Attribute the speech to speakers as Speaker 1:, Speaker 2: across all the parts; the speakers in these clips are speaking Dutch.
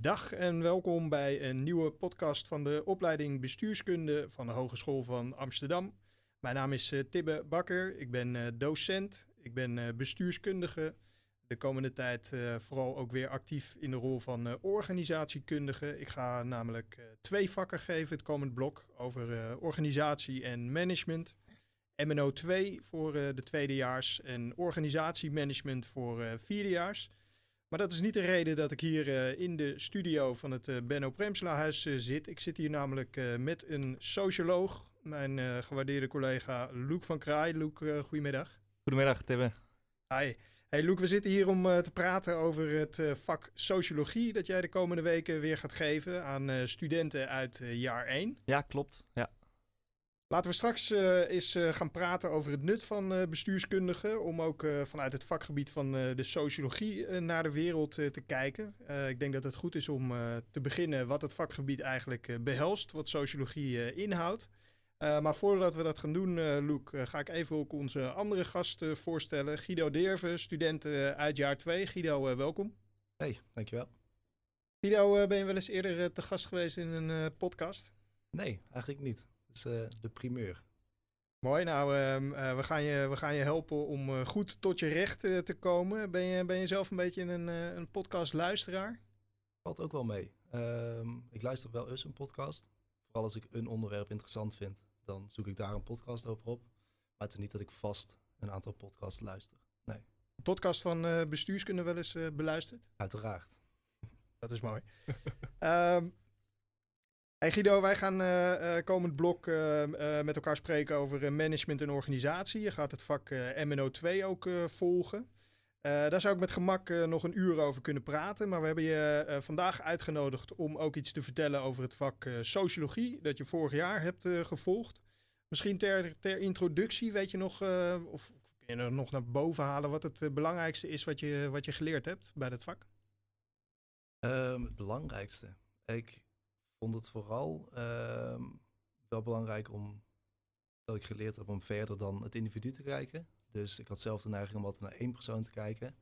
Speaker 1: Dag en welkom bij een nieuwe podcast van de opleiding Bestuurskunde van de Hogeschool van Amsterdam. Mijn naam is uh, Tibbe Bakker, ik ben uh, docent, ik ben uh, bestuurskundige. De komende tijd vooral ook weer actief in de rol van organisatiekundige. Ik ga namelijk twee vakken geven het komend blok over organisatie en management. MNO 2 voor de tweedejaars en organisatiemanagement voor vierdejaars. Maar dat is niet de reden dat ik hier uh, in de studio van het uh, Benno Premslahuis uh, zit. Ik zit hier namelijk met een socioloog, mijn gewaardeerde collega Loek van Kraai. Loek, goedemiddag.
Speaker 2: Goedemiddag, Tibbe.
Speaker 1: Hi. Hey Loek, we zitten hier om te praten over het vak sociologie dat jij de komende weken weer gaat geven aan studenten uit jaar 1.
Speaker 2: Ja, klopt. Ja.
Speaker 1: Laten we straks uh, eens uh, gaan praten over het nut van uh, bestuurskundigen. Om ook vanuit het vakgebied van de sociologie naar de wereld te kijken. ik denk dat het goed is om te beginnen wat het vakgebied eigenlijk behelst. Wat sociologie inhoudt. maar voordat we dat gaan doen, Loek, ga ik even ook onze andere gast voorstellen. Guido Deerven, student uit jaar 2. Guido, welkom.
Speaker 3: Hey, dankjewel.
Speaker 1: Guido, ben je wel eens eerder te gast geweest in een podcast?
Speaker 3: Nee, eigenlijk niet. Dat is uh, de primeur.
Speaker 1: Mooi, nou, uh, uh, we, gaan je, we gaan je helpen om uh, goed tot je recht te komen. Ben je, ben je zelf een beetje een, een podcast-luisteraar?
Speaker 3: Valt ook wel mee. Ehm, ik luister wel eens een podcast. Vooral als ik een onderwerp interessant vind, dan zoek ik daar een podcast over op. Maar het is niet dat ik vast een aantal podcasts luister. Nee.
Speaker 1: De podcast van bestuurskunde wel eens beluisterd?
Speaker 3: Uiteraard.
Speaker 1: Dat is mooi. um, Hey Guido, wij gaan uh, komend blok uh, met elkaar spreken over management en organisatie. Je gaat het vak MNO2 ook volgen. daar zou ik met gemak nog een uur over kunnen praten. Maar we hebben je vandaag uitgenodigd om ook iets te vertellen over het vak sociologie. Dat je vorig jaar hebt gevolgd. Misschien ter, ter introductie, weet je nog, of kun je er nog naar boven halen wat het belangrijkste is wat je, wat je geleerd hebt bij dat vak?
Speaker 3: Um, het belangrijkste. Ik vond het vooral uh, wel belangrijk om dat ik geleerd heb om verder dan het individu te kijken. Dus ik had zelf de neiging om altijd naar één persoon te kijken.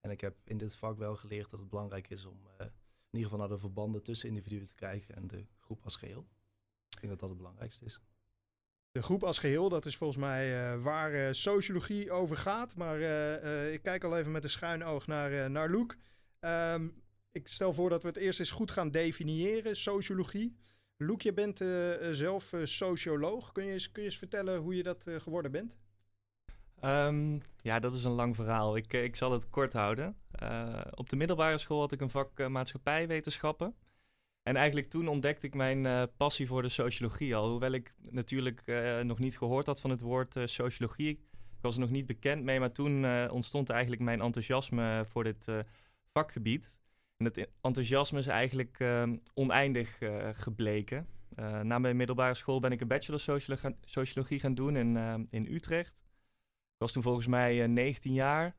Speaker 3: En ik heb in dit vak wel geleerd dat het belangrijk is om uh, in ieder geval naar de verbanden tussen individuen te kijken en de groep als geheel. Ik denk dat dat het belangrijkste is.
Speaker 1: De groep als geheel, dat is volgens mij uh, waar uh, sociologie over gaat. Maar ik kijk al even met een schuin oog naar, naar. Um, ik stel voor dat we het eerst eens goed gaan definiëren, sociologie. Loek, je bent uh, zelf uh, socioloog. Kun je, eens, kun je eens vertellen hoe je dat geworden bent?
Speaker 2: Um, ja, dat is een lang verhaal. Ik, ik zal het kort houden. op de middelbare school had ik een vak maatschappijwetenschappen. En eigenlijk toen ontdekte ik mijn passie voor de sociologie al. Hoewel ik natuurlijk nog niet gehoord had van het woord sociologie. Ik was er nog niet bekend mee, maar toen ontstond eigenlijk mijn enthousiasme voor dit vakgebied. En het enthousiasme is eigenlijk uh, oneindig uh, gebleken. Uh, na mijn middelbare school ben ik een bachelor sociologie, sociologie gaan doen in, eh, in Utrecht. Ik was toen volgens mij 19 jaar.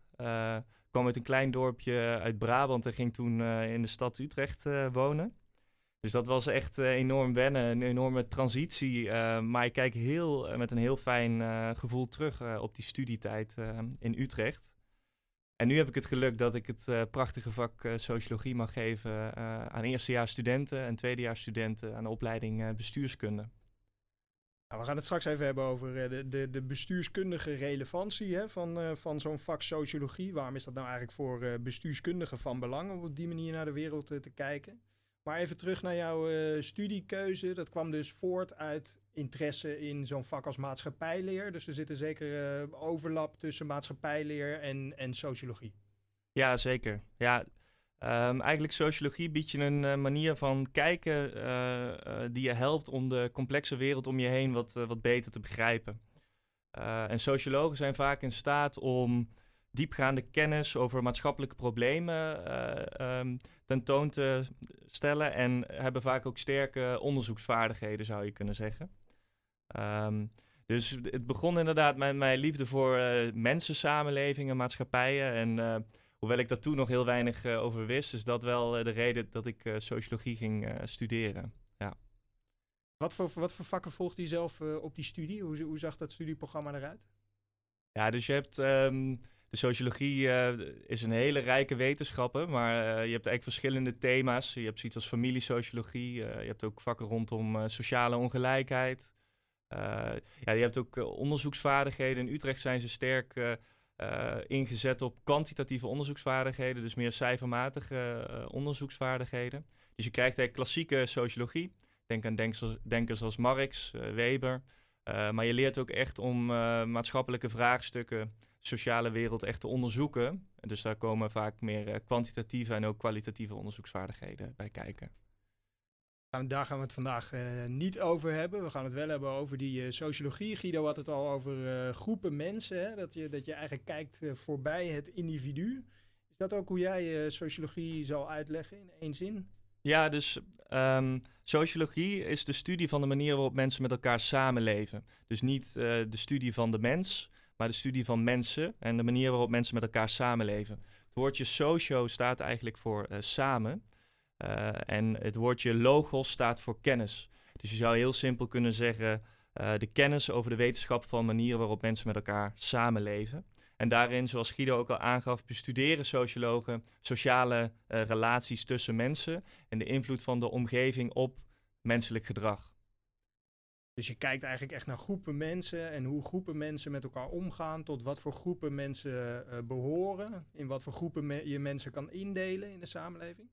Speaker 2: kwam uit een klein dorpje uit Brabant en ging toen in de stad Utrecht wonen. Dus dat was echt enorm wennen, een enorme transitie. maar ik kijk heel, met een heel fijn gevoel terug op die studietijd in Utrecht. En nu heb ik het geluk dat ik het uh, prachtige vak uh, sociologie mag geven uh, aan eerstejaars studenten en tweedejaars studenten aan de opleiding bestuurskunde.
Speaker 1: Nou, we gaan het straks even hebben over de, de, de bestuurskundige relevantie hè, van, van zo'n vak sociologie. Waarom is dat nou eigenlijk voor bestuurskundigen van belang om op die manier naar de wereld te kijken? Maar even terug naar jouw studiekeuze. Dat kwam dus voort uit interesse in zo'n vak als maatschappijleer. Dus er zit een zekere uh, overlap tussen maatschappijleer en, en sociologie.
Speaker 2: Ja, zeker. Ja, um, eigenlijk sociologie biedt je een uh, manier van kijken die je helpt om de complexe wereld om je heen wat, wat beter te begrijpen. en sociologen zijn vaak in staat om diepgaande kennis over maatschappelijke problemen um, tentoon te stellen en hebben vaak ook sterke onderzoeksvaardigheden, zou je kunnen zeggen. Um, dus het begon inderdaad met mijn liefde voor uh, mensen, samenlevingen, maatschappijen. En uh, hoewel ik daar toen nog heel weinig uh, over wist, is dat wel de reden dat ik sociologie ging studeren. Ja.
Speaker 1: Wat, voor, wat voor vakken volgde je zelf op die studie? Hoe, hoe zag dat studieprogramma eruit?
Speaker 2: Ja, dus je hebt um, de sociologie is een hele rijke wetenschap, maar je hebt eigenlijk verschillende thema's. Je hebt zoiets als familiesociologie, je hebt ook vakken rondom sociale ongelijkheid. Ja, je hebt ook onderzoeksvaardigheden. In Utrecht zijn ze sterk ingezet op kwantitatieve onderzoeksvaardigheden, dus meer cijfermatige onderzoeksvaardigheden. Dus je krijgt eigenlijk klassieke sociologie. Denk aan denkers, als Marx, Weber. Maar je leert ook echt om maatschappelijke vraagstukken, sociale wereld echt te onderzoeken. Dus daar komen vaak meer uh, kwantitatieve en ook kwalitatieve onderzoeksvaardigheden bij kijken.
Speaker 1: Daar gaan we het vandaag niet over hebben. We gaan het wel hebben over die sociologie. Guido had het al over groepen mensen. Hè? Dat, je, dat je eigenlijk kijkt voorbij het individu. Is dat ook hoe jij sociologie zal uitleggen in één zin?
Speaker 2: Ja, dus um, sociologie is de studie van de manier waarop mensen met elkaar samenleven. Dus niet de studie van de mens, maar de studie van mensen en de manier waarop mensen met elkaar samenleven. Het woordje socio staat eigenlijk voor samen. Uh, en het woordje logos staat voor kennis. Dus je zou heel simpel kunnen zeggen de kennis over de wetenschap van manieren waarop mensen met elkaar samenleven. En daarin, zoals Guido ook al aangaf, bestuderen sociologen sociale uh, relaties tussen mensen en de invloed van de omgeving op menselijk gedrag.
Speaker 1: Dus je kijkt eigenlijk echt naar groepen mensen en hoe groepen mensen met elkaar omgaan, tot wat voor groepen mensen behoren, in wat voor groepen je mensen kan indelen in de samenleving?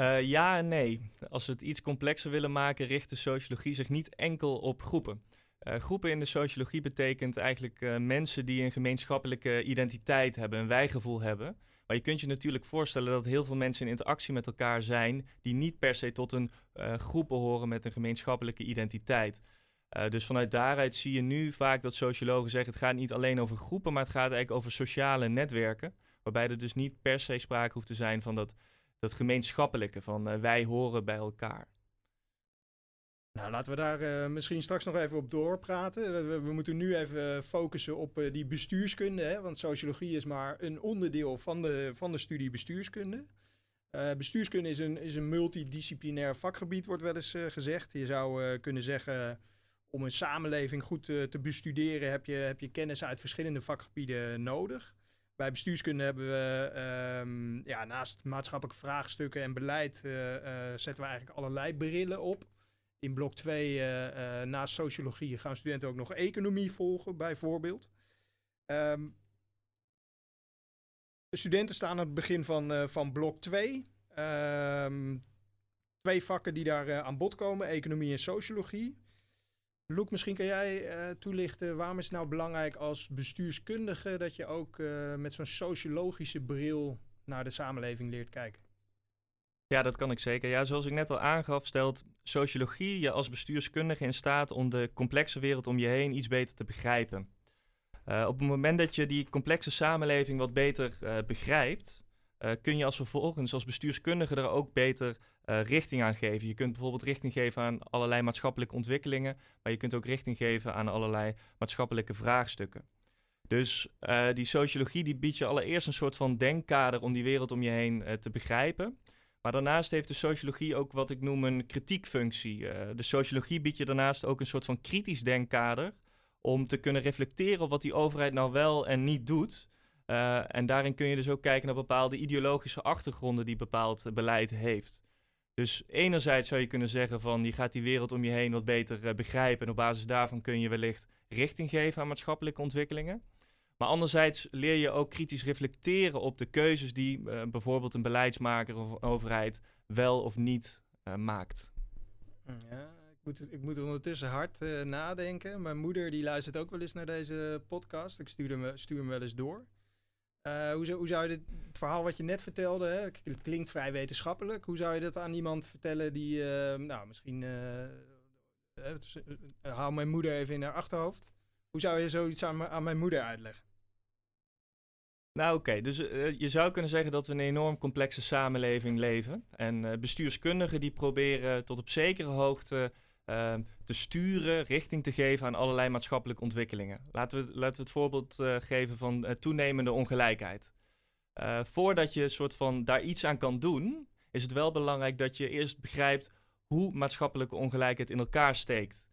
Speaker 2: Uh, ja en nee. Als we het iets complexer willen maken, richt de sociologie zich niet enkel op groepen. Uh, groepen in de sociologie betekent eigenlijk uh, mensen die een gemeenschappelijke identiteit hebben, een wijgevoel hebben. Maar je kunt je natuurlijk voorstellen dat heel veel mensen in interactie met elkaar zijn die niet per se tot een groep behoren met een gemeenschappelijke identiteit. dus vanuit daaruit zie je nu vaak dat sociologen zeggen het gaat niet alleen over groepen, maar het gaat eigenlijk over sociale netwerken. Waarbij er dus niet per se sprake hoeft te zijn van dat, dat gemeenschappelijke, van wij horen bij elkaar.
Speaker 1: Nou, laten we daar uh, misschien straks nog even op doorpraten. We, we moeten nu even focussen op uh, die bestuurskunde. Hè? Want sociologie is maar een onderdeel van de, van de studie bestuurskunde. Bestuurskunde is een, is een multidisciplinair vakgebied, wordt wel eens gezegd. Je zou kunnen zeggen, om een samenleving goed te bestuderen heb je, heb je kennis uit verschillende vakgebieden nodig. Bij bestuurskunde hebben we um, ja, naast maatschappelijke vraagstukken en beleid zetten we eigenlijk allerlei brillen op. In blok 2, uh, uh, naast sociologie, gaan studenten ook nog economie volgen, bijvoorbeeld. Um, de studenten staan aan het begin van, van blok 2. Um, ehm, twee vakken die daar aan bod komen, economie en sociologie. Loek, misschien kan jij uh, toelichten waarom is het nou belangrijk als bestuurskundige dat je ook met zo'n sociologische bril naar de samenleving leert kijken?
Speaker 2: Ja, dat kan ik zeker. Ja, zoals ik net al aangaf, stelt sociologie je als bestuurskundige in staat om de complexe wereld om je heen iets beter te begrijpen. Uh, op het moment dat je die complexe samenleving wat beter begrijpt, uh, kun je als vervolgens als bestuurskundige er ook beter richting aan geven. Je kunt bijvoorbeeld richting geven aan allerlei maatschappelijke ontwikkelingen, maar je kunt ook richting geven aan allerlei maatschappelijke vraagstukken. Dus die sociologie die biedt je allereerst een soort van denkkader om die wereld om je heen te begrijpen. Maar daarnaast heeft de sociologie ook wat ik noem een kritiekfunctie. De sociologie biedt je daarnaast ook een soort van kritisch denkkader om te kunnen reflecteren op wat die overheid nou wel en niet doet. Uh, en daarin kun je dus ook kijken naar bepaalde ideologische achtergronden die bepaald beleid heeft. Dus enerzijds zou je kunnen zeggen van je gaat die wereld om je heen wat beter uh, begrijpen en op basis daarvan kun je wellicht richting geven aan maatschappelijke ontwikkelingen. Maar anderzijds leer je ook kritisch reflecteren op de keuzes die uh, bijvoorbeeld een beleidsmaker of overheid wel of niet maakt.
Speaker 1: Ja, ik moet, ik moet ondertussen hard nadenken. Mijn moeder die luistert ook wel eens naar deze podcast. Ik stuur hem, stuur hem wel eens door. Hoe, zou, hoe zou je dit het verhaal wat je net vertelde, hè, het klinkt vrij wetenschappelijk. Hoe zou je dat aan iemand vertellen die, nou misschien, hou mijn moeder even in haar achterhoofd. Hoe zou je zoiets aan, aan mijn moeder uitleggen?
Speaker 2: Nou oké, dus uh, je zou kunnen zeggen dat we een enorm complexe samenleving leven. En uh, bestuurskundigen die proberen tot op zekere hoogte uh, te sturen, richting te geven aan allerlei maatschappelijke ontwikkelingen. Laten we, laten we het voorbeeld geven van toenemende ongelijkheid. voordat je soort van daar iets aan kan doen, is het wel belangrijk dat je eerst begrijpt hoe maatschappelijke ongelijkheid in elkaar steekt.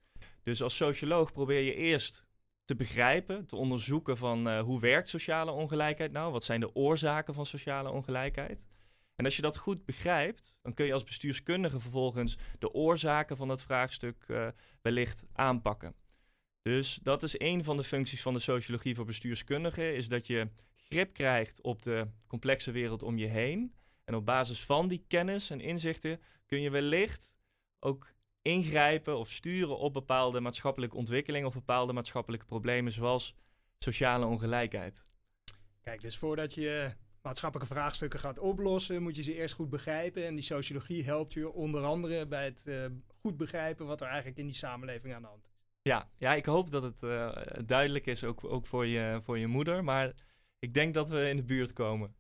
Speaker 2: Dus als socioloog probeer je eerst te begrijpen, te onderzoeken van hoe werkt sociale ongelijkheid nou? Wat zijn de oorzaken van sociale ongelijkheid? En als je dat goed begrijpt, dan kun je als bestuurskundige vervolgens de oorzaken van dat vraagstuk uh, wellicht aanpakken. Dus dat is een van de functies van de sociologie voor bestuurskundigen, is dat je grip krijgt op de complexe wereld om je heen. En op basis van die kennis en inzichten kun je wellicht ook ingrijpen of sturen op bepaalde maatschappelijke ontwikkelingen of bepaalde maatschappelijke problemen, zoals sociale ongelijkheid.
Speaker 1: Kijk, dus voordat je maatschappelijke vraagstukken gaat oplossen, moet je ze eerst goed begrijpen. En die sociologie helpt je onder andere bij het uh, goed begrijpen wat er eigenlijk in die samenleving aan de hand is.
Speaker 2: Ja, ja ik hoop dat het uh, duidelijk is, ook, ook voor, je, voor je moeder. Maar ik denk dat we in de buurt komen.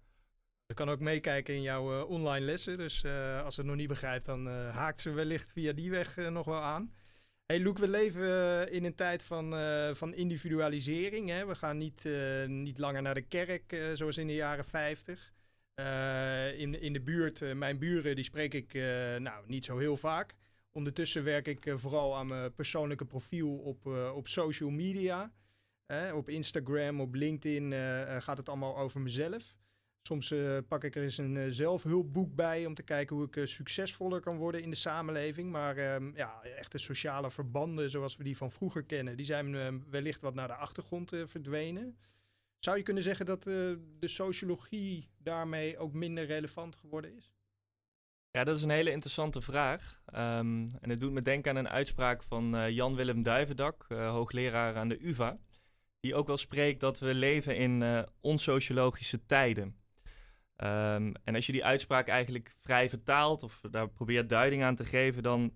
Speaker 1: Je kan ook meekijken in jouw uh, online lessen. Dus als ze het nog niet begrijpt, dan haakt ze wellicht via die weg nog wel aan. Hey Luc, we leven in een tijd van, van individualisering. Hè? We gaan niet, niet langer naar de kerk zoals in de jaren 50. in, in de buurt, mijn buren, die spreek ik nou, niet zo heel vaak. Ondertussen werk ik vooral aan mijn persoonlijke profiel op, op social media. op Instagram, op LinkedIn gaat het allemaal over mezelf. Soms uh, pak ik er eens een uh, zelfhulpboek bij om te kijken hoe ik uh, succesvoller kan worden in de samenleving. Maar ehm, ja, echte sociale verbanden zoals we die van vroeger kennen, die zijn ehm, wellicht wat naar de achtergrond verdwenen. Zou je kunnen zeggen dat de sociologie daarmee ook minder relevant geworden is?
Speaker 2: Ja, dat is een hele interessante vraag. Um, en het doet me denken aan een uitspraak van Jan-Willem Duivendak, hoogleraar aan de UvA. Die ook wel spreekt dat we leven in onsociologische tijden. Um, en als je die uitspraak eigenlijk vrij vertaalt of daar probeert duiding aan te geven, dan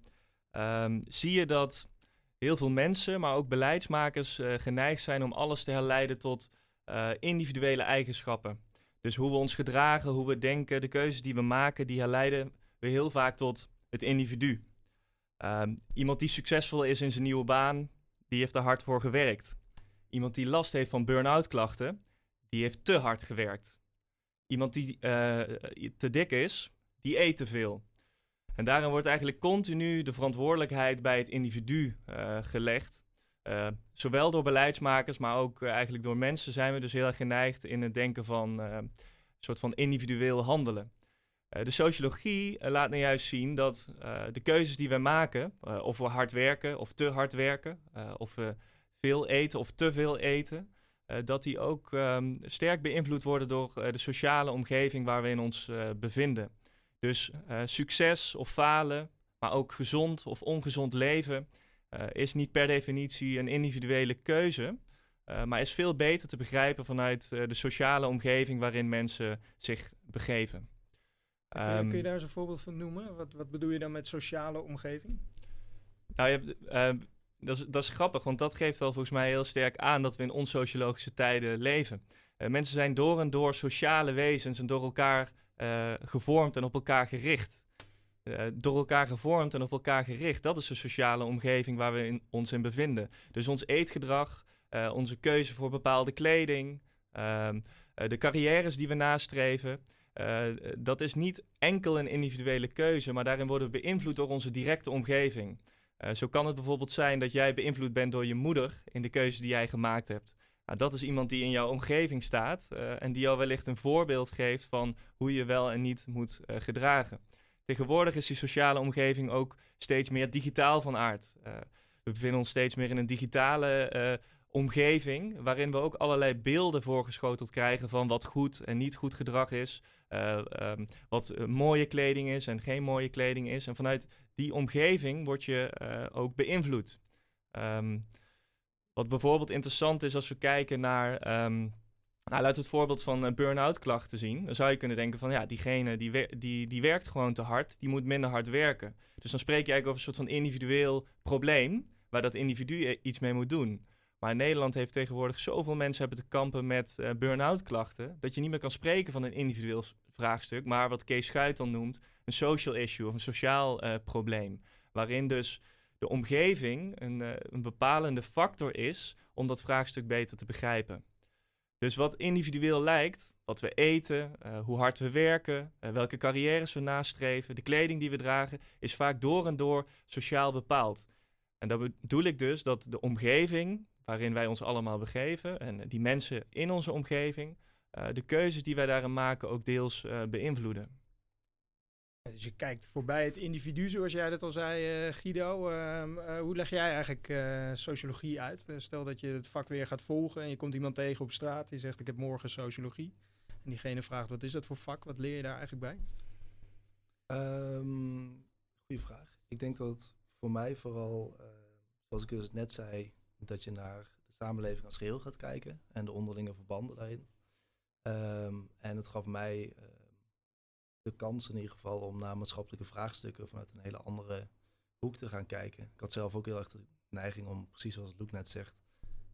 Speaker 2: um, zie je dat heel veel mensen, maar ook beleidsmakers, uh, geneigd zijn om alles te herleiden tot uh, individuele eigenschappen. Dus hoe we ons gedragen, hoe we denken, de keuzes die we maken, die herleiden we heel vaak tot het individu. Um, iemand die succesvol is in zijn nieuwe baan, die heeft er hard voor gewerkt. Iemand die last heeft van burn-out klachten, die heeft te hard gewerkt. Iemand die uh, te dik is, die eet te veel. En daarin wordt eigenlijk continu de verantwoordelijkheid bij het individu uh, gelegd. Zowel door beleidsmakers, maar ook eigenlijk door mensen zijn we dus heel erg geneigd in het denken van een soort van individueel handelen. de sociologie laat nou juist zien dat de keuzes die we maken, of we hard werken of te hard werken, of we veel eten of te veel eten, uh, dat die ook um, sterk beïnvloed worden door uh, de sociale omgeving waar we in ons uh, bevinden. Dus succes of falen, maar ook gezond of ongezond leven is niet per definitie een individuele keuze, maar is veel beter te begrijpen vanuit de sociale omgeving waarin mensen zich begeven.
Speaker 1: Kun je, kun je, daar eens een voorbeeld van noemen? Wat, wat bedoel je dan met sociale omgeving?
Speaker 2: Nou, je hebt, dat is, dat is grappig, want dat geeft al volgens mij heel sterk aan dat we in onsociologische tijden leven. Uh, mensen zijn door en door sociale wezens en door elkaar uh, gevormd en op elkaar gericht. Uh, door elkaar gevormd en op elkaar gericht. Dat is de sociale omgeving waar we in, ons in bevinden. Dus ons eetgedrag, onze keuze voor bepaalde kleding, ehm, de carrières die we nastreven. dat is niet enkel een individuele keuze, maar daarin worden we beïnvloed door onze directe omgeving. Uh, zo kan het bijvoorbeeld zijn dat jij beïnvloed bent door je moeder in de keuze die jij gemaakt hebt. Nou, dat is iemand die in jouw omgeving staat uh, en die jou wellicht een voorbeeld geeft van hoe je wel en niet moet uh, gedragen. Tegenwoordig is die sociale omgeving ook steeds meer digitaal van aard. we bevinden ons steeds meer in een digitale omgeving, waarin we ook allerlei beelden voorgeschoteld krijgen van wat goed en niet goed gedrag is, um, wat mooie kleding is en geen mooie kleding is. En vanuit die omgeving word je uh, ook beïnvloed. Um, wat bijvoorbeeld interessant is als we kijken naar, um, nou, laten we het voorbeeld van burn-out klachten zien. Dan zou je kunnen denken van, ja, diegene die, die, die werkt gewoon te hard, die moet minder hard werken. Dus dan spreek je eigenlijk over een soort van individueel probleem, waar dat individu iets mee moet doen. Maar Nederland heeft tegenwoordig zoveel mensen hebben te kampen met uh, burn-out klachten, dat je niet meer kan spreken van een individueel vraagstuk, maar wat Kees Schuit dan noemt, een social issue of een sociaal uh, probleem. Waarin dus de omgeving een, uh, een bepalende factor is om dat vraagstuk beter te begrijpen. Dus wat individueel lijkt, wat we eten, hoe hard we werken, welke carrières we nastreven, de kleding die we dragen, is vaak door en door sociaal bepaald. En dat bedoel ik dus dat de omgeving waarin wij ons allemaal begeven en die mensen in onze omgeving de keuzes die wij daarin maken ook deels beïnvloeden.
Speaker 1: Dus je kijkt voorbij het individu, zoals jij dat al zei, Guido. Ehm, hoe leg jij eigenlijk sociologie uit? stel dat je het vak weer gaat volgen en je komt iemand tegen op straat die zegt: Ik heb morgen sociologie. En diegene vraagt: Wat is dat voor vak? Wat leer je daar eigenlijk bij?
Speaker 3: Um, goeie vraag. Ik denk dat het voor mij vooral, uh, zoals ik dus net zei, dat je naar de samenleving als geheel gaat kijken en de onderlinge verbanden daarin. Um, en het gaf mij uh, de kans in ieder geval om naar maatschappelijke vraagstukken vanuit een hele andere hoek te gaan kijken. Ik had zelf ook heel erg de neiging om, precies zoals Luke net zegt,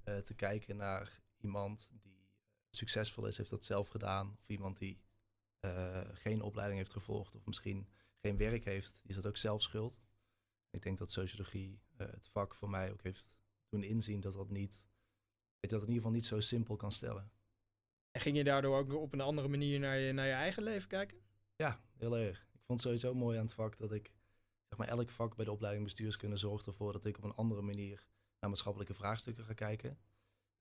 Speaker 3: uh, te kijken naar iemand die succesvol is, heeft dat zelf gedaan. Of iemand die uh, geen opleiding heeft gevolgd of misschien geen werk heeft, is dat ook zelf schuld. Ik denk dat sociologie het vak voor mij ook heeft doen inzien dat dat niet, dat het in ieder geval niet zo simpel kan stellen.
Speaker 1: En ging je daardoor ook op een andere manier naar je, naar je eigen leven kijken?
Speaker 3: Ja, heel erg. Ik vond het sowieso mooi aan het vak dat ik, zeg maar, elk vak bij de opleiding bestuurskunde zorgt ervoor dat ik op een andere manier naar maatschappelijke vraagstukken ga kijken.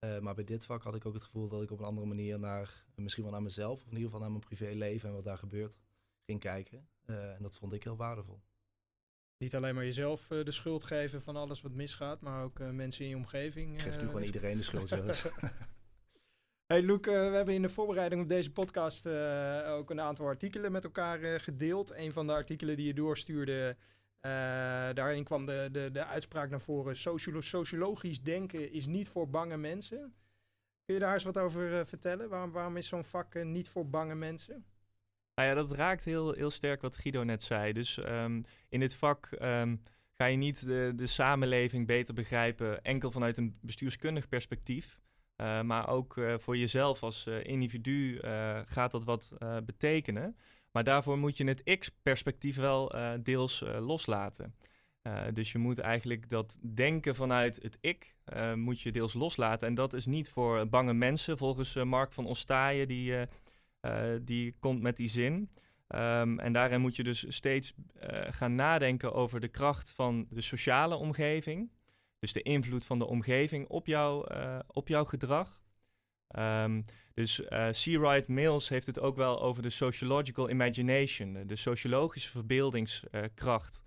Speaker 3: Uh, maar bij dit vak had ik ook het gevoel dat ik op een andere manier naar, misschien wel naar mezelf, of in ieder geval naar mijn privéleven en wat daar gebeurt, ging kijken. Uh, en dat vond ik heel waardevol.
Speaker 1: Niet alleen maar jezelf uh, de schuld geven van alles wat misgaat, maar ook mensen in je omgeving.
Speaker 3: Geef nu gewoon iedereen de schuld, Joris.
Speaker 1: Hey Luke, we hebben in de voorbereiding op deze podcast ook een aantal artikelen met elkaar gedeeld. Een van de artikelen die je doorstuurde uh, daarin kwam de, de, de uitspraak naar voren: Sociolo sociologisch denken is niet voor bange mensen. Kun je daar eens wat over uh, vertellen? Waarom, waarom is zo'n vak uh, niet voor bange mensen?
Speaker 2: Nou ja, dat raakt heel, heel sterk wat Guido net zei. Dus um, in dit vak um, ga je niet de, de samenleving beter begrijpen, enkel vanuit een bestuurskundig perspectief. maar ook voor jezelf als individu gaat dat wat betekenen. Maar daarvoor moet je het X-perspectief wel deels loslaten. Dus je moet eigenlijk dat denken vanuit het ik, moet je deels loslaten. En dat is niet voor bange mensen, volgens Mark van Ostaaien, die, die komt met die zin. Um, en daarin moet je dus steeds gaan nadenken over de kracht van de sociale omgeving. Dus de invloed van de omgeving op, jou, op jouw gedrag. Um, dus uh, C. Wright Mills heeft het ook wel over de sociological imagination, de sociologische verbeeldingskracht,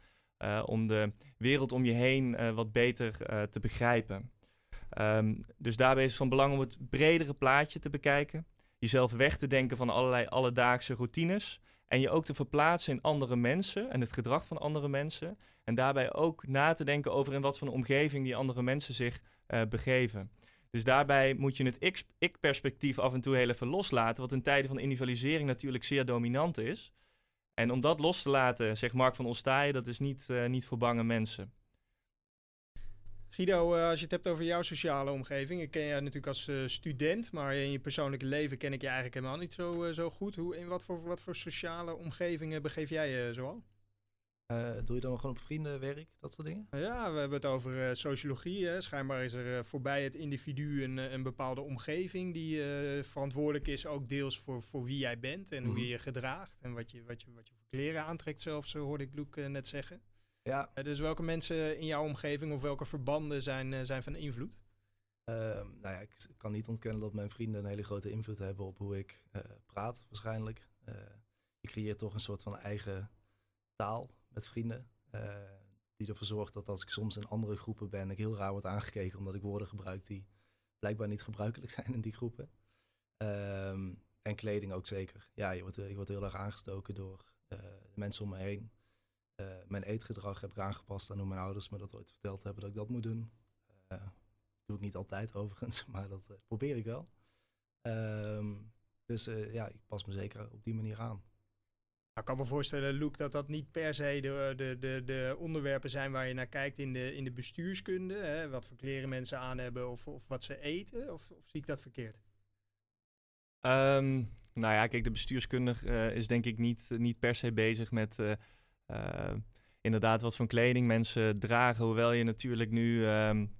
Speaker 2: om de wereld om je heen wat beter te begrijpen. Um, dus daarbij is het van belang om het bredere plaatje te bekijken, jezelf weg te denken van allerlei alledaagse routines en je ook te verplaatsen in andere mensen en het gedrag van andere mensen. En daarbij ook na te denken over in wat voor een omgeving die andere mensen zich begeven. Dus daarbij moet je het ik-perspectief af en toe heel even loslaten, wat in tijden van individualisering natuurlijk zeer dominant is. En om dat los te laten, zegt Mark van Ostaaien, dat is niet, uh, niet voor bange mensen.
Speaker 1: Guido, uh, als je het hebt over jouw sociale omgeving, ik ken je natuurlijk als uh, student, maar in je persoonlijke leven ken ik je eigenlijk helemaal niet zo, zo goed. Hoe, in wat voor, wat voor sociale omgevingen begeef jij je zoal?
Speaker 3: Uh, doe je dan gewoon op vriendenwerk, dat soort dingen?
Speaker 1: Ja, we hebben het over uh, sociologie. Hè. Schijnbaar is er uh, voorbij het individu een, een bepaalde omgeving die verantwoordelijk is ook deels voor, voor wie jij bent en mm -hmm. hoe mhm. je je gedraagt en wat je, wat je, wat je voor kleren aantrekt zelfs, hoorde ik Luc net zeggen.
Speaker 3: Ja.
Speaker 1: dus welke mensen in jouw omgeving of welke verbanden zijn, zijn van invloed?
Speaker 3: Ehm, nou ja, ik kan niet ontkennen dat mijn vrienden een hele grote invloed hebben op hoe ik praat waarschijnlijk. je creëert toch een soort van eigen taal met vrienden. Uh, die ervoor zorgt dat als ik soms in andere groepen ben, ik heel raar word aangekeken omdat ik woorden gebruik die blijkbaar niet gebruikelijk zijn in die groepen. Um, en kleding ook zeker. Ja, je wordt, je wordt heel erg aangestoken door uh, de mensen om me heen. Uh, mijn eetgedrag heb ik aangepast aan hoe mijn ouders me dat ooit verteld hebben dat ik dat moet doen. doe ik niet altijd overigens, maar dat probeer ik wel. Um, dus ja, ik pas me zeker op die manier aan.
Speaker 1: Nou, ik kan me voorstellen, Luke, dat dat niet per se de, de, de, de onderwerpen zijn waar je naar kijkt in de, in de bestuurskunde. Hè? Wat voor kleren mensen aan hebben of, of wat ze eten. Of, of zie ik dat verkeerd?
Speaker 2: Um, nou ja, kijk, de bestuurskundige uh, is denk ik niet, niet per se bezig met uh, uh, inderdaad wat voor kleding mensen dragen. Hoewel je natuurlijk nu um,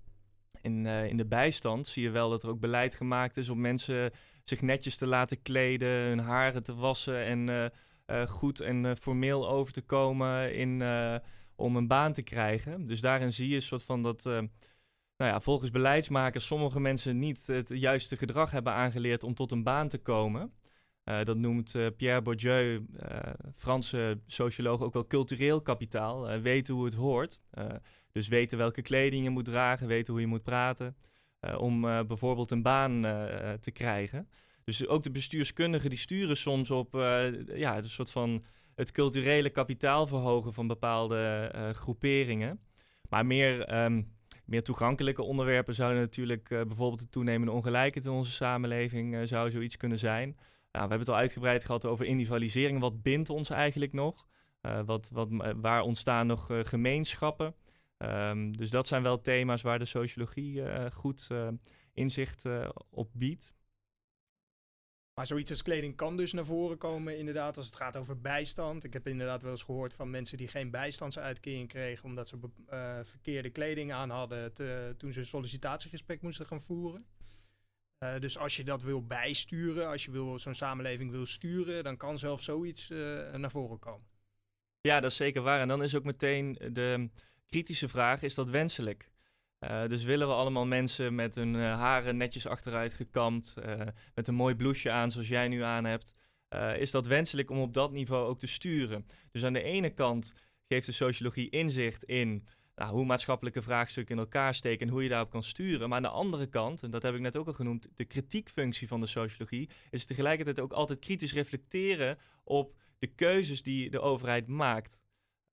Speaker 2: in, in de bijstand zie je wel dat er ook beleid gemaakt is om mensen zich netjes te laten kleden, hun haren te wassen en uh, goed en formeel over te komen in, om een baan te krijgen. Dus daarin zie je een soort van dat nou ja, volgens beleidsmakers sommige mensen niet het juiste gedrag hebben aangeleerd om tot een baan te komen. Uh, dat noemt uh, Pierre Bourdieu, uh, Franse socioloog, ook wel cultureel kapitaal. weten hoe het hoort. dus weten welke kleding je moet dragen, weten hoe je moet praten. om bijvoorbeeld een baan te krijgen. Dus ook de bestuurskundigen die sturen soms op ja, een soort van het culturele kapitaal verhogen van bepaalde groeperingen. Maar meer, um, meer toegankelijke onderwerpen zouden natuurlijk bijvoorbeeld de toenemende ongelijkheid in onze samenleving zou zoiets kunnen zijn. We hebben het al uitgebreid gehad over individualisering. Wat bindt ons eigenlijk nog? Uh, wat, wat, waar ontstaan nog uh, gemeenschappen? Um, dus dat zijn wel thema's waar de sociologie goed inzicht op biedt.
Speaker 1: Maar zoiets als kleding kan dus naar voren komen, inderdaad, als het gaat over bijstand. Ik heb inderdaad wel eens gehoord van mensen die geen bijstandsuitkering kregen, omdat ze verkeerde kleding aan hadden toen ze een sollicitatiegesprek moesten gaan voeren. Uh, dus als je dat wil bijsturen, als je wil, zo'n samenleving wil sturen, dan kan zelfs zoiets uh, naar voren komen.
Speaker 2: Ja, dat is zeker waar. En dan is ook meteen de kritische vraag: is dat wenselijk? Uh, dus willen we allemaal mensen met hun haren netjes achteruit gekamd, met een mooi blouseje aan zoals jij nu aan hebt? is dat wenselijk om op dat niveau ook te sturen? Dus aan de ene kant geeft de sociologie inzicht in nou, hoe maatschappelijke vraagstukken in elkaar steken en hoe je daarop kan sturen. Maar aan de andere kant, en dat heb ik net ook al genoemd, de kritiekfunctie van de sociologie is tegelijkertijd ook altijd kritisch reflecteren op de keuzes die de overheid maakt.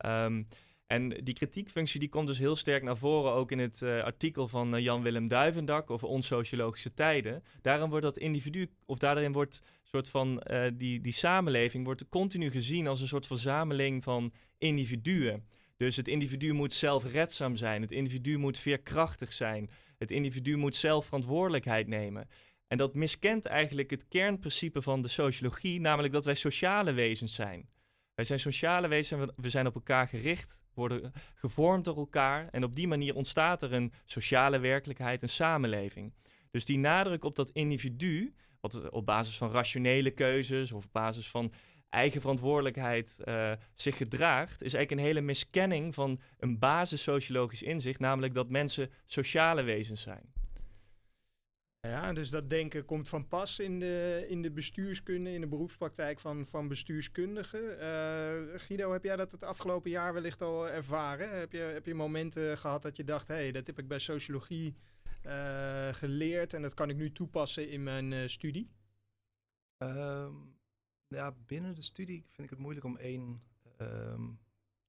Speaker 2: Um, en die kritiekfunctie die komt dus heel sterk naar voren ook in het uh, artikel van uh, Jan-Willem Duivendak over onsociologische tijden. Daarin wordt dat individu, of daarin wordt soort van uh, die, die samenleving wordt continu gezien als een soort verzameling van individuen. Dus het individu moet zelfredzaam zijn. Het individu moet veerkrachtig zijn. Het individu moet zelf verantwoordelijkheid nemen. En dat miskent eigenlijk het kernprincipe van de sociologie, namelijk dat wij sociale wezens zijn. Wij zijn sociale wezens, we zijn op elkaar gericht, worden gevormd door elkaar en op die manier ontstaat er een sociale werkelijkheid, een samenleving. Dus die nadruk op dat individu, wat op basis van rationele keuzes of op basis van eigen verantwoordelijkheid uh, zich gedraagt, is eigenlijk een hele miskenning van een basis sociologisch inzicht, namelijk dat mensen sociale wezens zijn.
Speaker 1: Ja, dus dat denken komt van pas in de, in de bestuurskunde, in de beroepspraktijk van, van bestuurskundigen. Uh, Guido, heb jij dat het afgelopen jaar wellicht al ervaren? Heb je, heb je momenten gehad dat je dacht, hé, hey, dat heb ik bij sociologie uh, geleerd en dat kan ik nu toepassen in mijn uh, studie?
Speaker 3: Um, ja, binnen de studie vind ik het moeilijk om één um,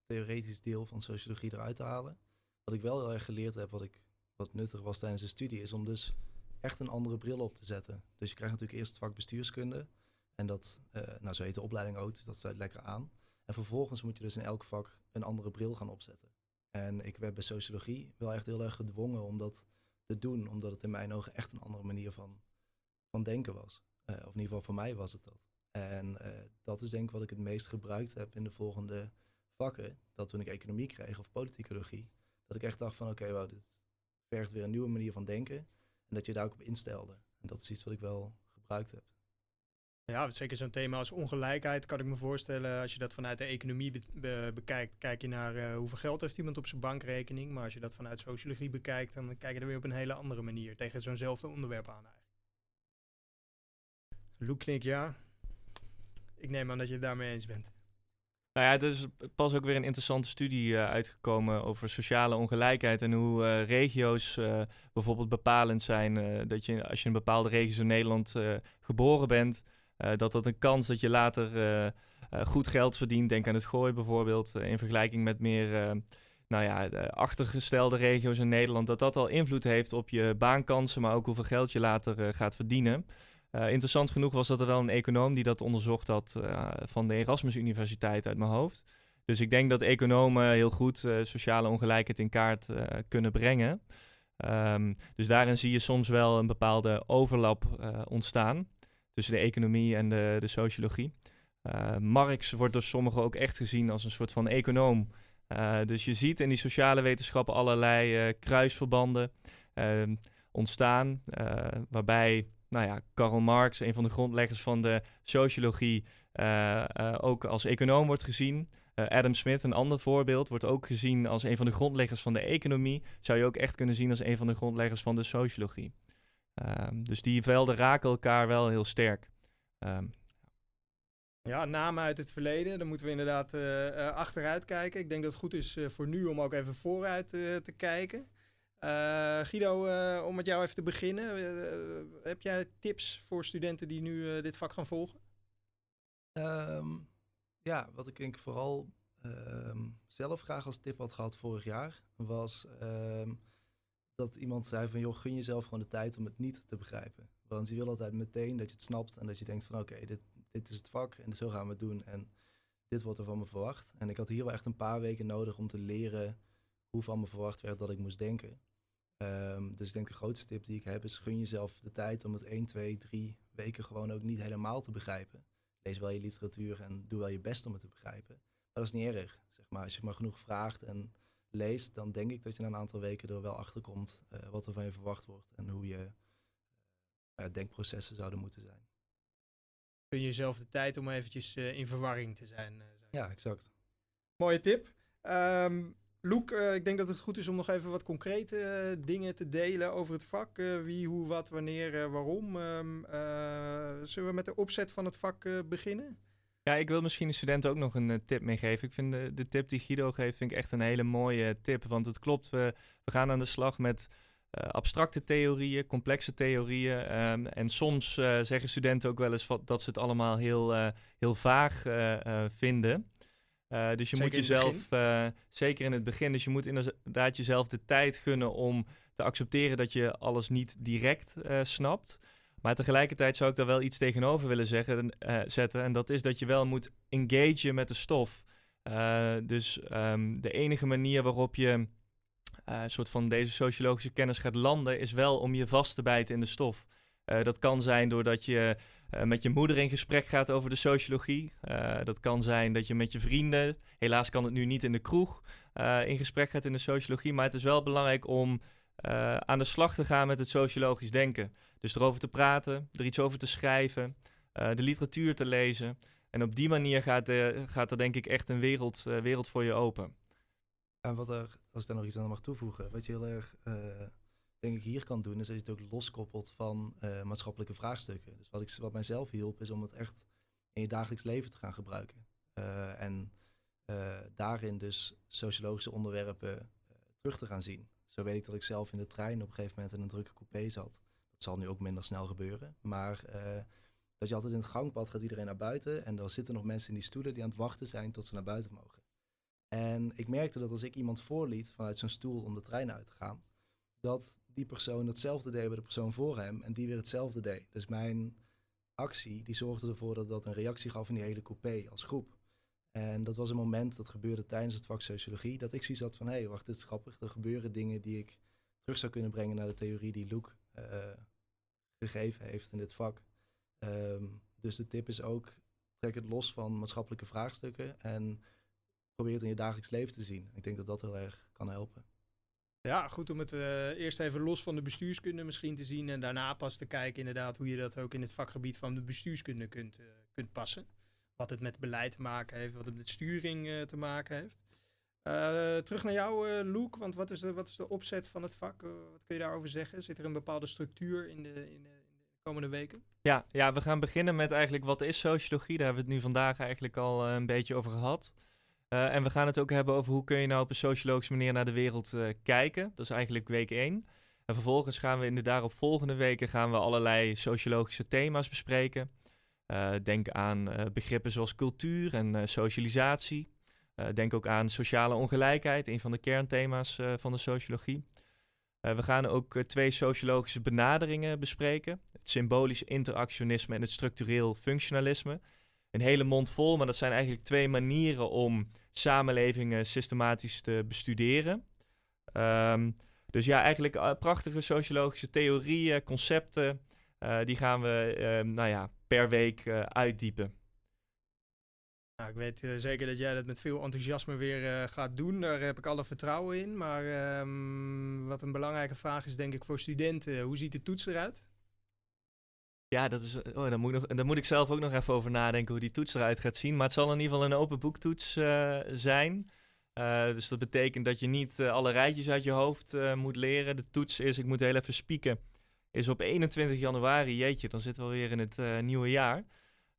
Speaker 3: theoretisch deel van sociologie eruit te halen. Wat ik wel heel erg geleerd heb, wat, ik, wat nuttig was tijdens de studie, is om dus echt een andere bril op te zetten. Dus je krijgt natuurlijk eerst het vak bestuurskunde. En dat, uh, nou zo heet de opleiding ook, dus dat sluit lekker aan. En vervolgens moet je dus in elk vak een andere bril gaan opzetten. En ik werd bij sociologie wel echt heel erg gedwongen om dat te doen, omdat het in mijn ogen echt een andere manier van, van denken was. Uh, of in ieder geval voor mij was het dat. En uh, dat is denk ik wat ik het meest gebruikt heb in de volgende vakken. Dat toen ik economie kreeg of politicologie, dat ik echt dacht van oké, okay, wow, dit vergt weer een nieuwe manier van denken. En dat je daar ook op instelde. En dat is iets wat ik wel gebruikt heb.
Speaker 1: Ja, zeker zo'n thema als ongelijkheid kan ik me voorstellen. Als je dat vanuit de economie be be bekijkt, kijk je naar uh, hoeveel geld heeft iemand op zijn bankrekening. Maar als je dat vanuit sociologie bekijkt, dan kijk je er weer op een hele andere manier tegen zo'nzelfde onderwerp aan eigenlijk. Loek knikt ja. Ik neem aan dat je het daarmee eens bent.
Speaker 2: Nou ja, er is pas ook weer een interessante studie uh, uitgekomen over sociale ongelijkheid en hoe uh, regio's uh, bijvoorbeeld bepalend zijn. dat je als je in een bepaalde regio in Nederland geboren bent, dat dat een kans dat je later goed geld verdient. Denk aan het gooi bijvoorbeeld, in vergelijking met meer nou ja, achtergestelde regio's in Nederland, dat dat al invloed heeft op je baankansen, maar ook hoeveel geld je later gaat verdienen. Uh, interessant genoeg was dat er wel een econoom die dat onderzocht had uh, van de Erasmus Universiteit uit mijn hoofd. Dus ik denk dat economen heel goed uh, sociale ongelijkheid in kaart kunnen brengen. Um, dus daarin zie je soms wel een bepaalde overlap ontstaan tussen de economie en de, de sociologie. Marx wordt door sommigen ook echt gezien als een soort van econoom. dus je ziet in die sociale wetenschappen allerlei kruisverbanden ehm, ontstaan, waarbij nou ja, Karl Marx, een van de grondleggers van de sociologie, uh, ook als econoom wordt gezien. Adam Smith, een ander voorbeeld, wordt ook gezien als een van de grondleggers van de economie. Zou je ook echt kunnen zien als een van de grondleggers van de sociologie. Ehm, dus die velden raken elkaar wel heel sterk. Ehm,
Speaker 1: ja, namen uit het verleden. Dan moeten we inderdaad achteruit kijken. Ik denk dat het goed is voor nu om ook even vooruit te kijken. Guido, om met jou even te beginnen. heb jij tips voor studenten die nu dit vak gaan volgen?
Speaker 3: Um, ja, wat ik denk vooral um, zelf graag als tip had gehad vorig jaar, was um, dat iemand zei van joh, gun jezelf gewoon de tijd om het niet te begrijpen. Want je wil altijd meteen dat je het snapt en dat je denkt van oké, dit, dit is het vak en zo gaan we het doen en dit wordt er van me verwacht. En ik had hier wel echt een paar weken nodig om te leren hoe van me verwacht werd dat ik moest denken. Um, dus ik denk de grootste tip die ik heb is gun jezelf de tijd om het 1, 2, 3 weken gewoon ook niet helemaal te begrijpen. Lees wel je literatuur en doe wel je best om het te begrijpen. Maar dat is niet erg. Zeg maar, als je maar genoeg vraagt en leest, dan denk ik dat je na een aantal weken er wel achter komt uh, wat er van je verwacht wordt en hoe je uh, denkprocessen zouden moeten zijn.
Speaker 1: Kun je jezelf de tijd om eventjes uh, in verwarring te zijn, zijn,
Speaker 3: Ja, exact.
Speaker 1: Mooie tip. Um, Loek, ik denk dat het goed is om nog even wat concrete dingen te delen over het vak. wie, hoe, wat, wanneer, waarom. Um, zullen we met de opzet van het vak beginnen?
Speaker 2: Ja, ik wil misschien de studenten ook nog een tip meegeven. Ik vind de, tip die Guido geeft vind ik echt een hele mooie tip. Want het klopt, we, we gaan aan de slag met abstracte theorieën, complexe theorieën. Um, en soms zeggen studenten ook wel eens dat ze het allemaal heel, heel vaag vinden. Dus je
Speaker 1: zeker
Speaker 2: moet jezelf, zeker in het begin, dus je moet inderdaad jezelf de tijd gunnen om te accepteren dat je alles niet direct snapt. Maar tegelijkertijd zou ik daar wel iets tegenover willen zeggen, zetten. En dat is dat je wel moet engagen met de stof. Dus um, de enige manier waarop je een soort van deze sociologische kennis gaat landen, is wel om je vast te bijten in de stof. dat kan zijn doordat je met je moeder in gesprek gaat over de sociologie. dat kan zijn dat je met je vrienden, helaas kan het nu niet in de kroeg, in gesprek gaat in de sociologie. Maar het is wel belangrijk om aan de slag te gaan met het sociologisch denken. Dus erover te praten, er iets over te schrijven, de literatuur te lezen. En op die manier gaat, gaat er denk ik echt een wereld, wereld voor je open.
Speaker 3: En wat er, als ik daar nog iets aan mag toevoegen, wat je heel erg, denk ik, hier kan doen, is dat je het ook loskoppelt van maatschappelijke vraagstukken. Dus wat, ik, wat mijzelf hielp, is om het echt in je dagelijks leven te gaan gebruiken. en daarin dus sociologische onderwerpen terug te gaan zien. Zo weet ik dat ik zelf in de trein op een gegeven moment in een drukke coupé zat. Het zal nu ook minder snel gebeuren. Maar dat je altijd in het gangpad gaat iedereen naar buiten. En er zitten nog mensen in die stoelen die aan het wachten zijn tot ze naar buiten mogen. En ik merkte dat als ik iemand voorliet vanuit zijn stoel om de trein uit te gaan, dat die persoon hetzelfde deed bij de persoon voor hem en die weer hetzelfde deed. Dus mijn actie die zorgde ervoor dat dat een reactie gaf in die hele coupé als groep. En dat was een moment dat gebeurde tijdens het vak sociologie, dat ik zoiets had van hé, hey, wacht, dit is grappig. Er gebeuren dingen die ik terug zou kunnen brengen naar de theorie die Luke uh, gegeven heeft in dit vak. Um, dus de tip is ook, trek het los van maatschappelijke vraagstukken en probeer het in je dagelijks leven te zien. Ik denk dat dat heel erg kan helpen.
Speaker 1: Ja, goed om het uh, eerst even los van de bestuurskunde misschien te zien en daarna pas te kijken inderdaad hoe je dat ook in het vakgebied van de bestuurskunde kunt, uh, kunt passen. Wat het met beleid te maken heeft, wat het met sturing uh, te maken heeft. terug naar jou, Loek, want wat is, de, wat is de opzet van het vak? wat kun je daarover zeggen? Zit er een bepaalde structuur in de, in de komende weken?
Speaker 2: Ja, ja, we gaan beginnen met eigenlijk wat is sociologie. Daar hebben we het nu vandaag eigenlijk al een beetje over gehad. Uh, en we gaan het ook hebben over hoe kun je nou op een sociologische manier naar de wereld uh, kijken. Dat is eigenlijk week 1. En vervolgens gaan we in de daarop volgende weken gaan we allerlei sociologische thema's bespreken. denk aan begrippen zoals cultuur en socialisatie. denk ook aan sociale ongelijkheid, een van de kernthema's van de sociologie. We gaan ook twee sociologische benaderingen bespreken. Het symbolisch interactionisme en het structureel functionalisme. Een hele mond vol, maar dat zijn eigenlijk twee manieren om samenlevingen systematisch te bestuderen. Um, dus ja, eigenlijk uh, prachtige sociologische theorieën, concepten, die gaan we ehm, nou ja, per week uitdiepen.
Speaker 1: Nou, ik weet zeker dat jij dat met veel enthousiasme weer gaat doen. Daar heb ik alle vertrouwen in. Maar um, wat een belangrijke vraag is, denk ik, voor studenten: hoe ziet de toets eruit?
Speaker 2: Ja, dat is, oh, daar, moet ik nog, moet ik zelf ook nog even over nadenken hoe die toets eruit gaat zien. Maar het zal in ieder geval een open boektoets uh, zijn. Uh, dus dat betekent dat je niet uh, alle rijtjes uit je hoofd moet leren. De toets is, ik moet heel even spieken, is op 21 januari. Jeetje, dan zitten we alweer in het nieuwe jaar.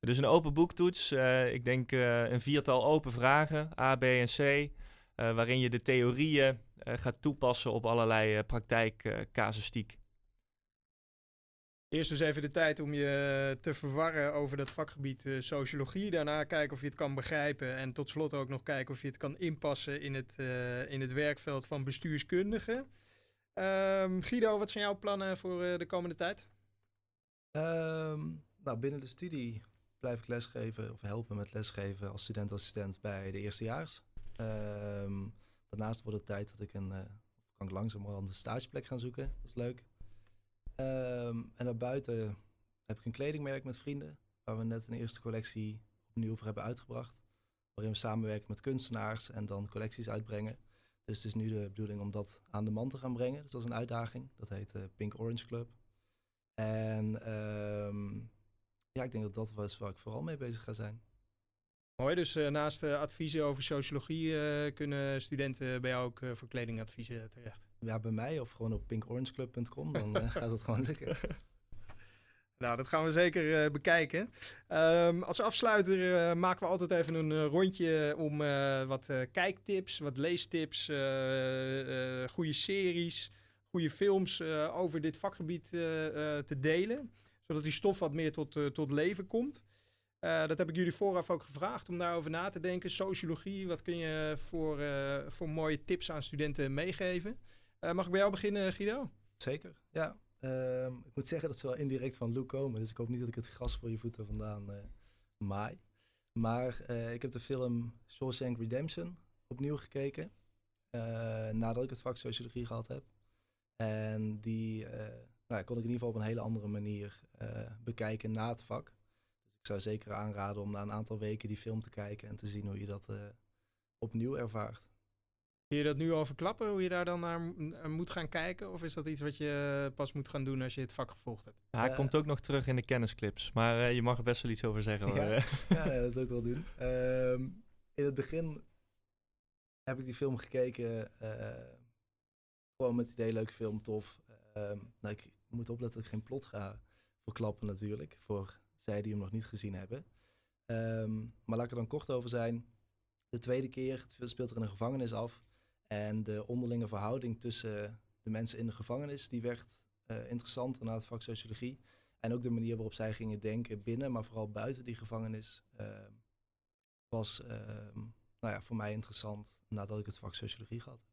Speaker 2: Dus een open boektoets. ik denk een viertal open vragen, A, B en C. waarin je de theorieën gaat toepassen op allerlei praktijkcasuïstiek.
Speaker 1: Eerst dus even de tijd om je te verwarren over dat vakgebied uh, sociologie. Daarna kijken of je het kan begrijpen. En tot slot ook nog kijken of je het kan inpassen in het, uh, in het werkveld van bestuurskundigen. Um, Guido, wat zijn jouw plannen voor de komende tijd?
Speaker 3: Um, nou, binnen de studie blijf ik lesgeven of helpen met lesgeven als studentassistent bij de eerstejaars. Um, daarnaast wordt het tijd dat ik een, kan ik langzamerhand een stageplek gaan zoeken. Dat is leuk. Um, en daarbuiten heb ik een kledingmerk met vrienden, waar we net een eerste collectie opnieuw voor hebben uitgebracht. Waarin we samenwerken met kunstenaars en dan collecties uitbrengen. Dus het is nu de bedoeling om dat aan de man te gaan brengen. Dus dat is een uitdaging. Dat heet uh, Pink Orange Club. En um, ja, ik denk dat dat was waar ik vooral mee bezig ga zijn.
Speaker 1: Mooi, dus uh, naast uh, adviezen over sociologie uh, kunnen studenten bij jou ook voor kledingadviezen terecht?
Speaker 3: Ja, bij mij of gewoon op pinkorangeclub.com, dan gaat het gewoon lukken.
Speaker 1: Nou, dat gaan we zeker bekijken. Um, als afsluiter maken we altijd even een rondje om wat kijktips, wat leestips, goede series, goede films over dit vakgebied te delen. Zodat die stof wat meer tot, tot leven komt. Uh, dat heb ik jullie vooraf ook gevraagd om daarover na te denken. Sociologie, wat kun je voor, uh, voor mooie tips aan studenten meegeven? Uh, mag ik bij jou beginnen, Guido?
Speaker 3: Zeker, ja. Ehm, ik moet zeggen dat ze wel indirect van Luke komen. Dus ik hoop niet dat ik het gras voor je voeten vandaan maai. Maar ik heb de film Shawshank Redemption opnieuw gekeken. nadat ik het vak sociologie gehad heb. En die nou, kon ik in ieder geval op een hele andere manier bekijken na het vak ik zou zeker aanraden om na een aantal weken die film te kijken en te zien hoe je dat uh, opnieuw ervaart.
Speaker 1: Kun je dat nu al verklappen, hoe je daar dan naar moet gaan kijken? Of is dat iets wat je eh, pas moet gaan doen als je het vak gevolgd hebt?
Speaker 2: Ja, hij uh, komt ook nog terug in de kennisclips, maar uh, je mag er best wel iets over zeggen.
Speaker 3: Ja, ja, dat wil ik wel doen. Um, in het begin heb ik die film gekeken, gewoon met het idee, leuke film, tof. Um, nou, ik moet opletten dat ik geen plot ga verklappen natuurlijk, voor zij die hem nog niet gezien hebben. Um, maar laat ik er dan kort over zijn. De tweede keer speelt er in een gevangenis af. En de onderlinge verhouding tussen de mensen in de gevangenis, die werd uh, interessant na het vak sociologie. En ook de manier waarop zij gingen denken binnen, maar vooral buiten die gevangenis, uh, was uh, nou ja, voor mij interessant nadat ik het vak sociologie had.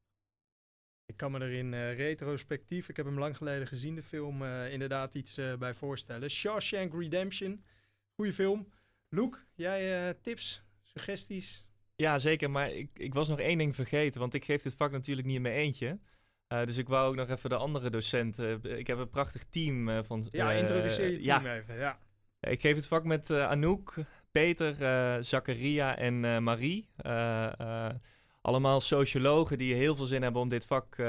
Speaker 1: Ik kan me er in uh, retrospectief, ik heb hem lang geleden gezien, de film, uh, inderdaad iets uh, bij voorstellen. Shawshank Redemption, goede film. Luke, jij tips, suggesties?
Speaker 2: Ja, zeker, maar ik, ik was nog één ding vergeten, want ik geef dit vak natuurlijk niet in mijn eentje. dus ik wou ook nog even de andere docenten. ik heb een prachtig team van.
Speaker 1: Ja, introduceer je team ja. even. Ja.
Speaker 2: Ik geef het vak met Anouk, Peter, Zakaria en Marie. Allemaal sociologen die heel veel zin hebben om dit vak uh,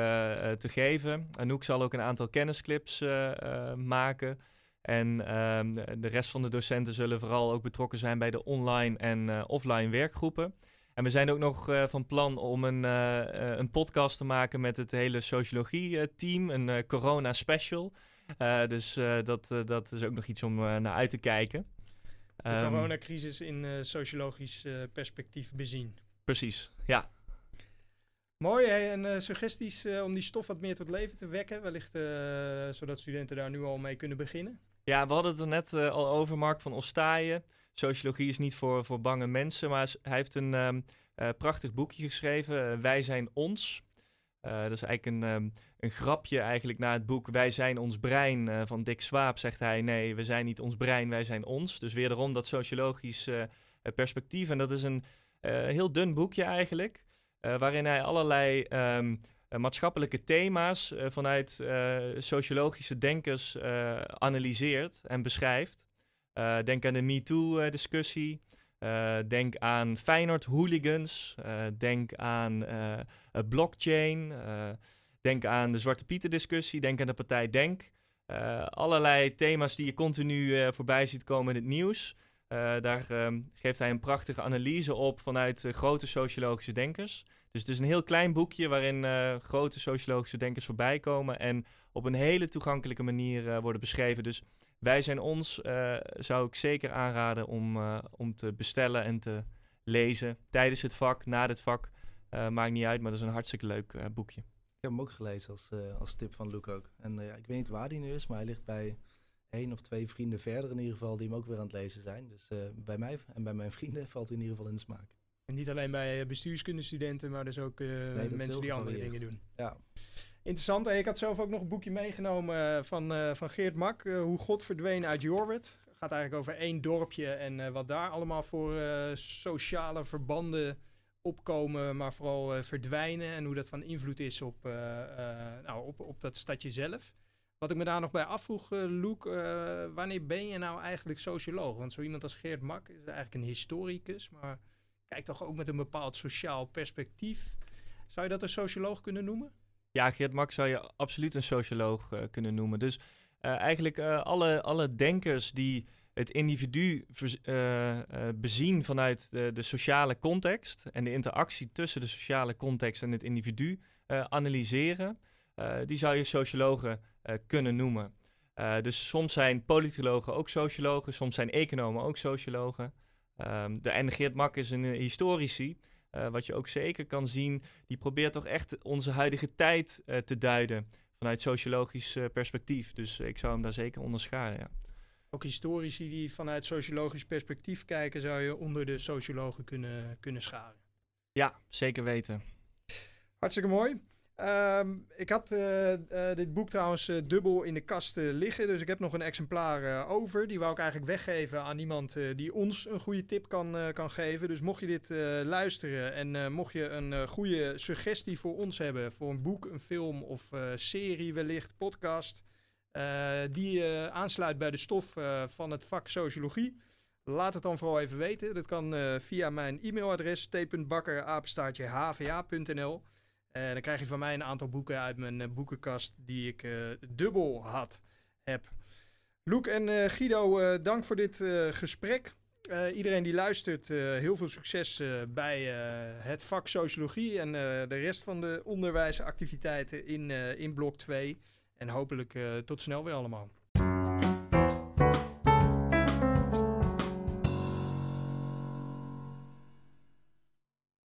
Speaker 2: te geven. Anouk zal ook een aantal kennisclips uh, uh, maken. En ehm, de rest van de docenten zullen vooral ook betrokken zijn bij de online en offline werkgroepen. En we zijn ook nog van plan om een, een podcast te maken met het hele sociologie-team, een corona-special. dus dat, dat is ook nog iets om naar uit te kijken.
Speaker 1: De um, coronacrisis in sociologisch perspectief bezien.
Speaker 2: Precies, ja.
Speaker 1: Mooi, en uh, suggesties uh, om die stof wat meer tot leven te wekken, wellicht uh, zodat studenten daar nu al mee kunnen beginnen?
Speaker 2: Ja, we hadden het er net al over, Mark van Ostaaien. Sociologie is niet voor, voor bange mensen, maar hij heeft een um, prachtig boekje geschreven, Wij zijn ons. dat is eigenlijk een, um, een grapje eigenlijk na het boek Wij zijn ons brein van Dick Swaap, zegt hij. Nee, we zijn niet ons brein, wij zijn ons. Dus wederom dat sociologisch perspectief. En dat is een heel dun boekje eigenlijk. Uh, waarin hij allerlei um, maatschappelijke thema's uh, vanuit sociologische denkers analyseert en beschrijft. denk aan de MeToo-discussie. denk aan Feyenoord hooligans. denk aan blockchain. denk aan de Zwarte Pieter-discussie. Denk aan de partij Denk. eh, allerlei thema's die je continu eh, voorbij ziet komen in het nieuws. Eh, daar ehm, geeft hij een prachtige analyse op vanuit eh, grote sociologische denkers. Dus het is een heel klein boekje waarin eh, grote sociologische denkers voorbij komen en op een hele toegankelijke manier worden beschreven. Dus wij zijn ons, zou ik zeker aanraden om, om te bestellen en te lezen tijdens het vak, na het vak. Maakt niet uit, maar dat is een hartstikke leuk boekje.
Speaker 3: Ik heb hem ook gelezen als, als tip van Luke ook. En ik weet niet waar die nu is, maar hij ligt bij één of twee vrienden verder in ieder geval, die hem ook weer aan het lezen zijn. Dus eh, bij mij en bij mijn vrienden valt hij in ieder geval in de smaak.
Speaker 1: En niet alleen bij eh, bestuurskundestudenten, maar dus ook
Speaker 3: is
Speaker 1: mensen die andere dingen doen.
Speaker 3: Ja,
Speaker 1: Interessant. En ik had zelf ook nog een boekje meegenomen van, van Geert Mak. Hoe God verdween uit Jorwert. gaat eigenlijk over één dorpje en wat daar allemaal voor sociale verbanden opkomen, maar vooral verdwijnen. En hoe dat van invloed is op, nou, op, op dat stadje zelf. Wat ik me daar nog bij afvroeg, eh, wanneer ben je nou eigenlijk socioloog? Want zo iemand als Geert Mak is eigenlijk een historicus, maar kijkt toch ook met een bepaald sociaal perspectief. Zou je dat een socioloog kunnen noemen?
Speaker 2: Ja, Geert Mak zou je absoluut een socioloog eh, kunnen noemen. Dus eigenlijk alle, alle denkers die het individu bezien vanuit de, de sociale context en de interactie tussen de sociale context en het individu analyseren, die zou je sociologen eh, kunnen noemen. Eh, dus soms zijn politologen ook sociologen, soms zijn economen ook sociologen. Ehm, de, en Geert Mak is een eh, historici, wat je ook zeker kan zien die probeert toch echt onze huidige tijd te duiden vanuit sociologisch perspectief. Dus ik zou hem daar zeker onder scharen, ja.
Speaker 1: Ook historici die vanuit sociologisch perspectief kijken, zou je onder de sociologen kunnen, kunnen scharen.
Speaker 2: Ja, zeker weten.
Speaker 1: Hartstikke mooi. Ehm, ik had eh, eh, dit boek trouwens eh, dubbel in de kast liggen, dus ik heb nog een exemplaar over. Die wou ik eigenlijk weggeven aan iemand die ons een goede tip kan, kan geven. Dus mocht je dit luisteren en mocht je een goede suggestie voor ons hebben, voor een boek, een film of serie wellicht, podcast, die aansluit bij de stof van het vak sociologie. Laat het dan vooral even weten. Dat kan via mijn e-mailadres t.bakker.hva.nl. En dan krijg je van mij een aantal boeken uit mijn eh, boekenkast die ik eh, dubbel had heb. Loek en eh, Guido, eh, dank voor dit eh, gesprek. Eh, iedereen die luistert, eh, heel veel succes eh, bij eh, het vak sociologie en eh, de rest van de onderwijsactiviteiten in, eh, in blok 2. En hopelijk eh, tot snel weer allemaal.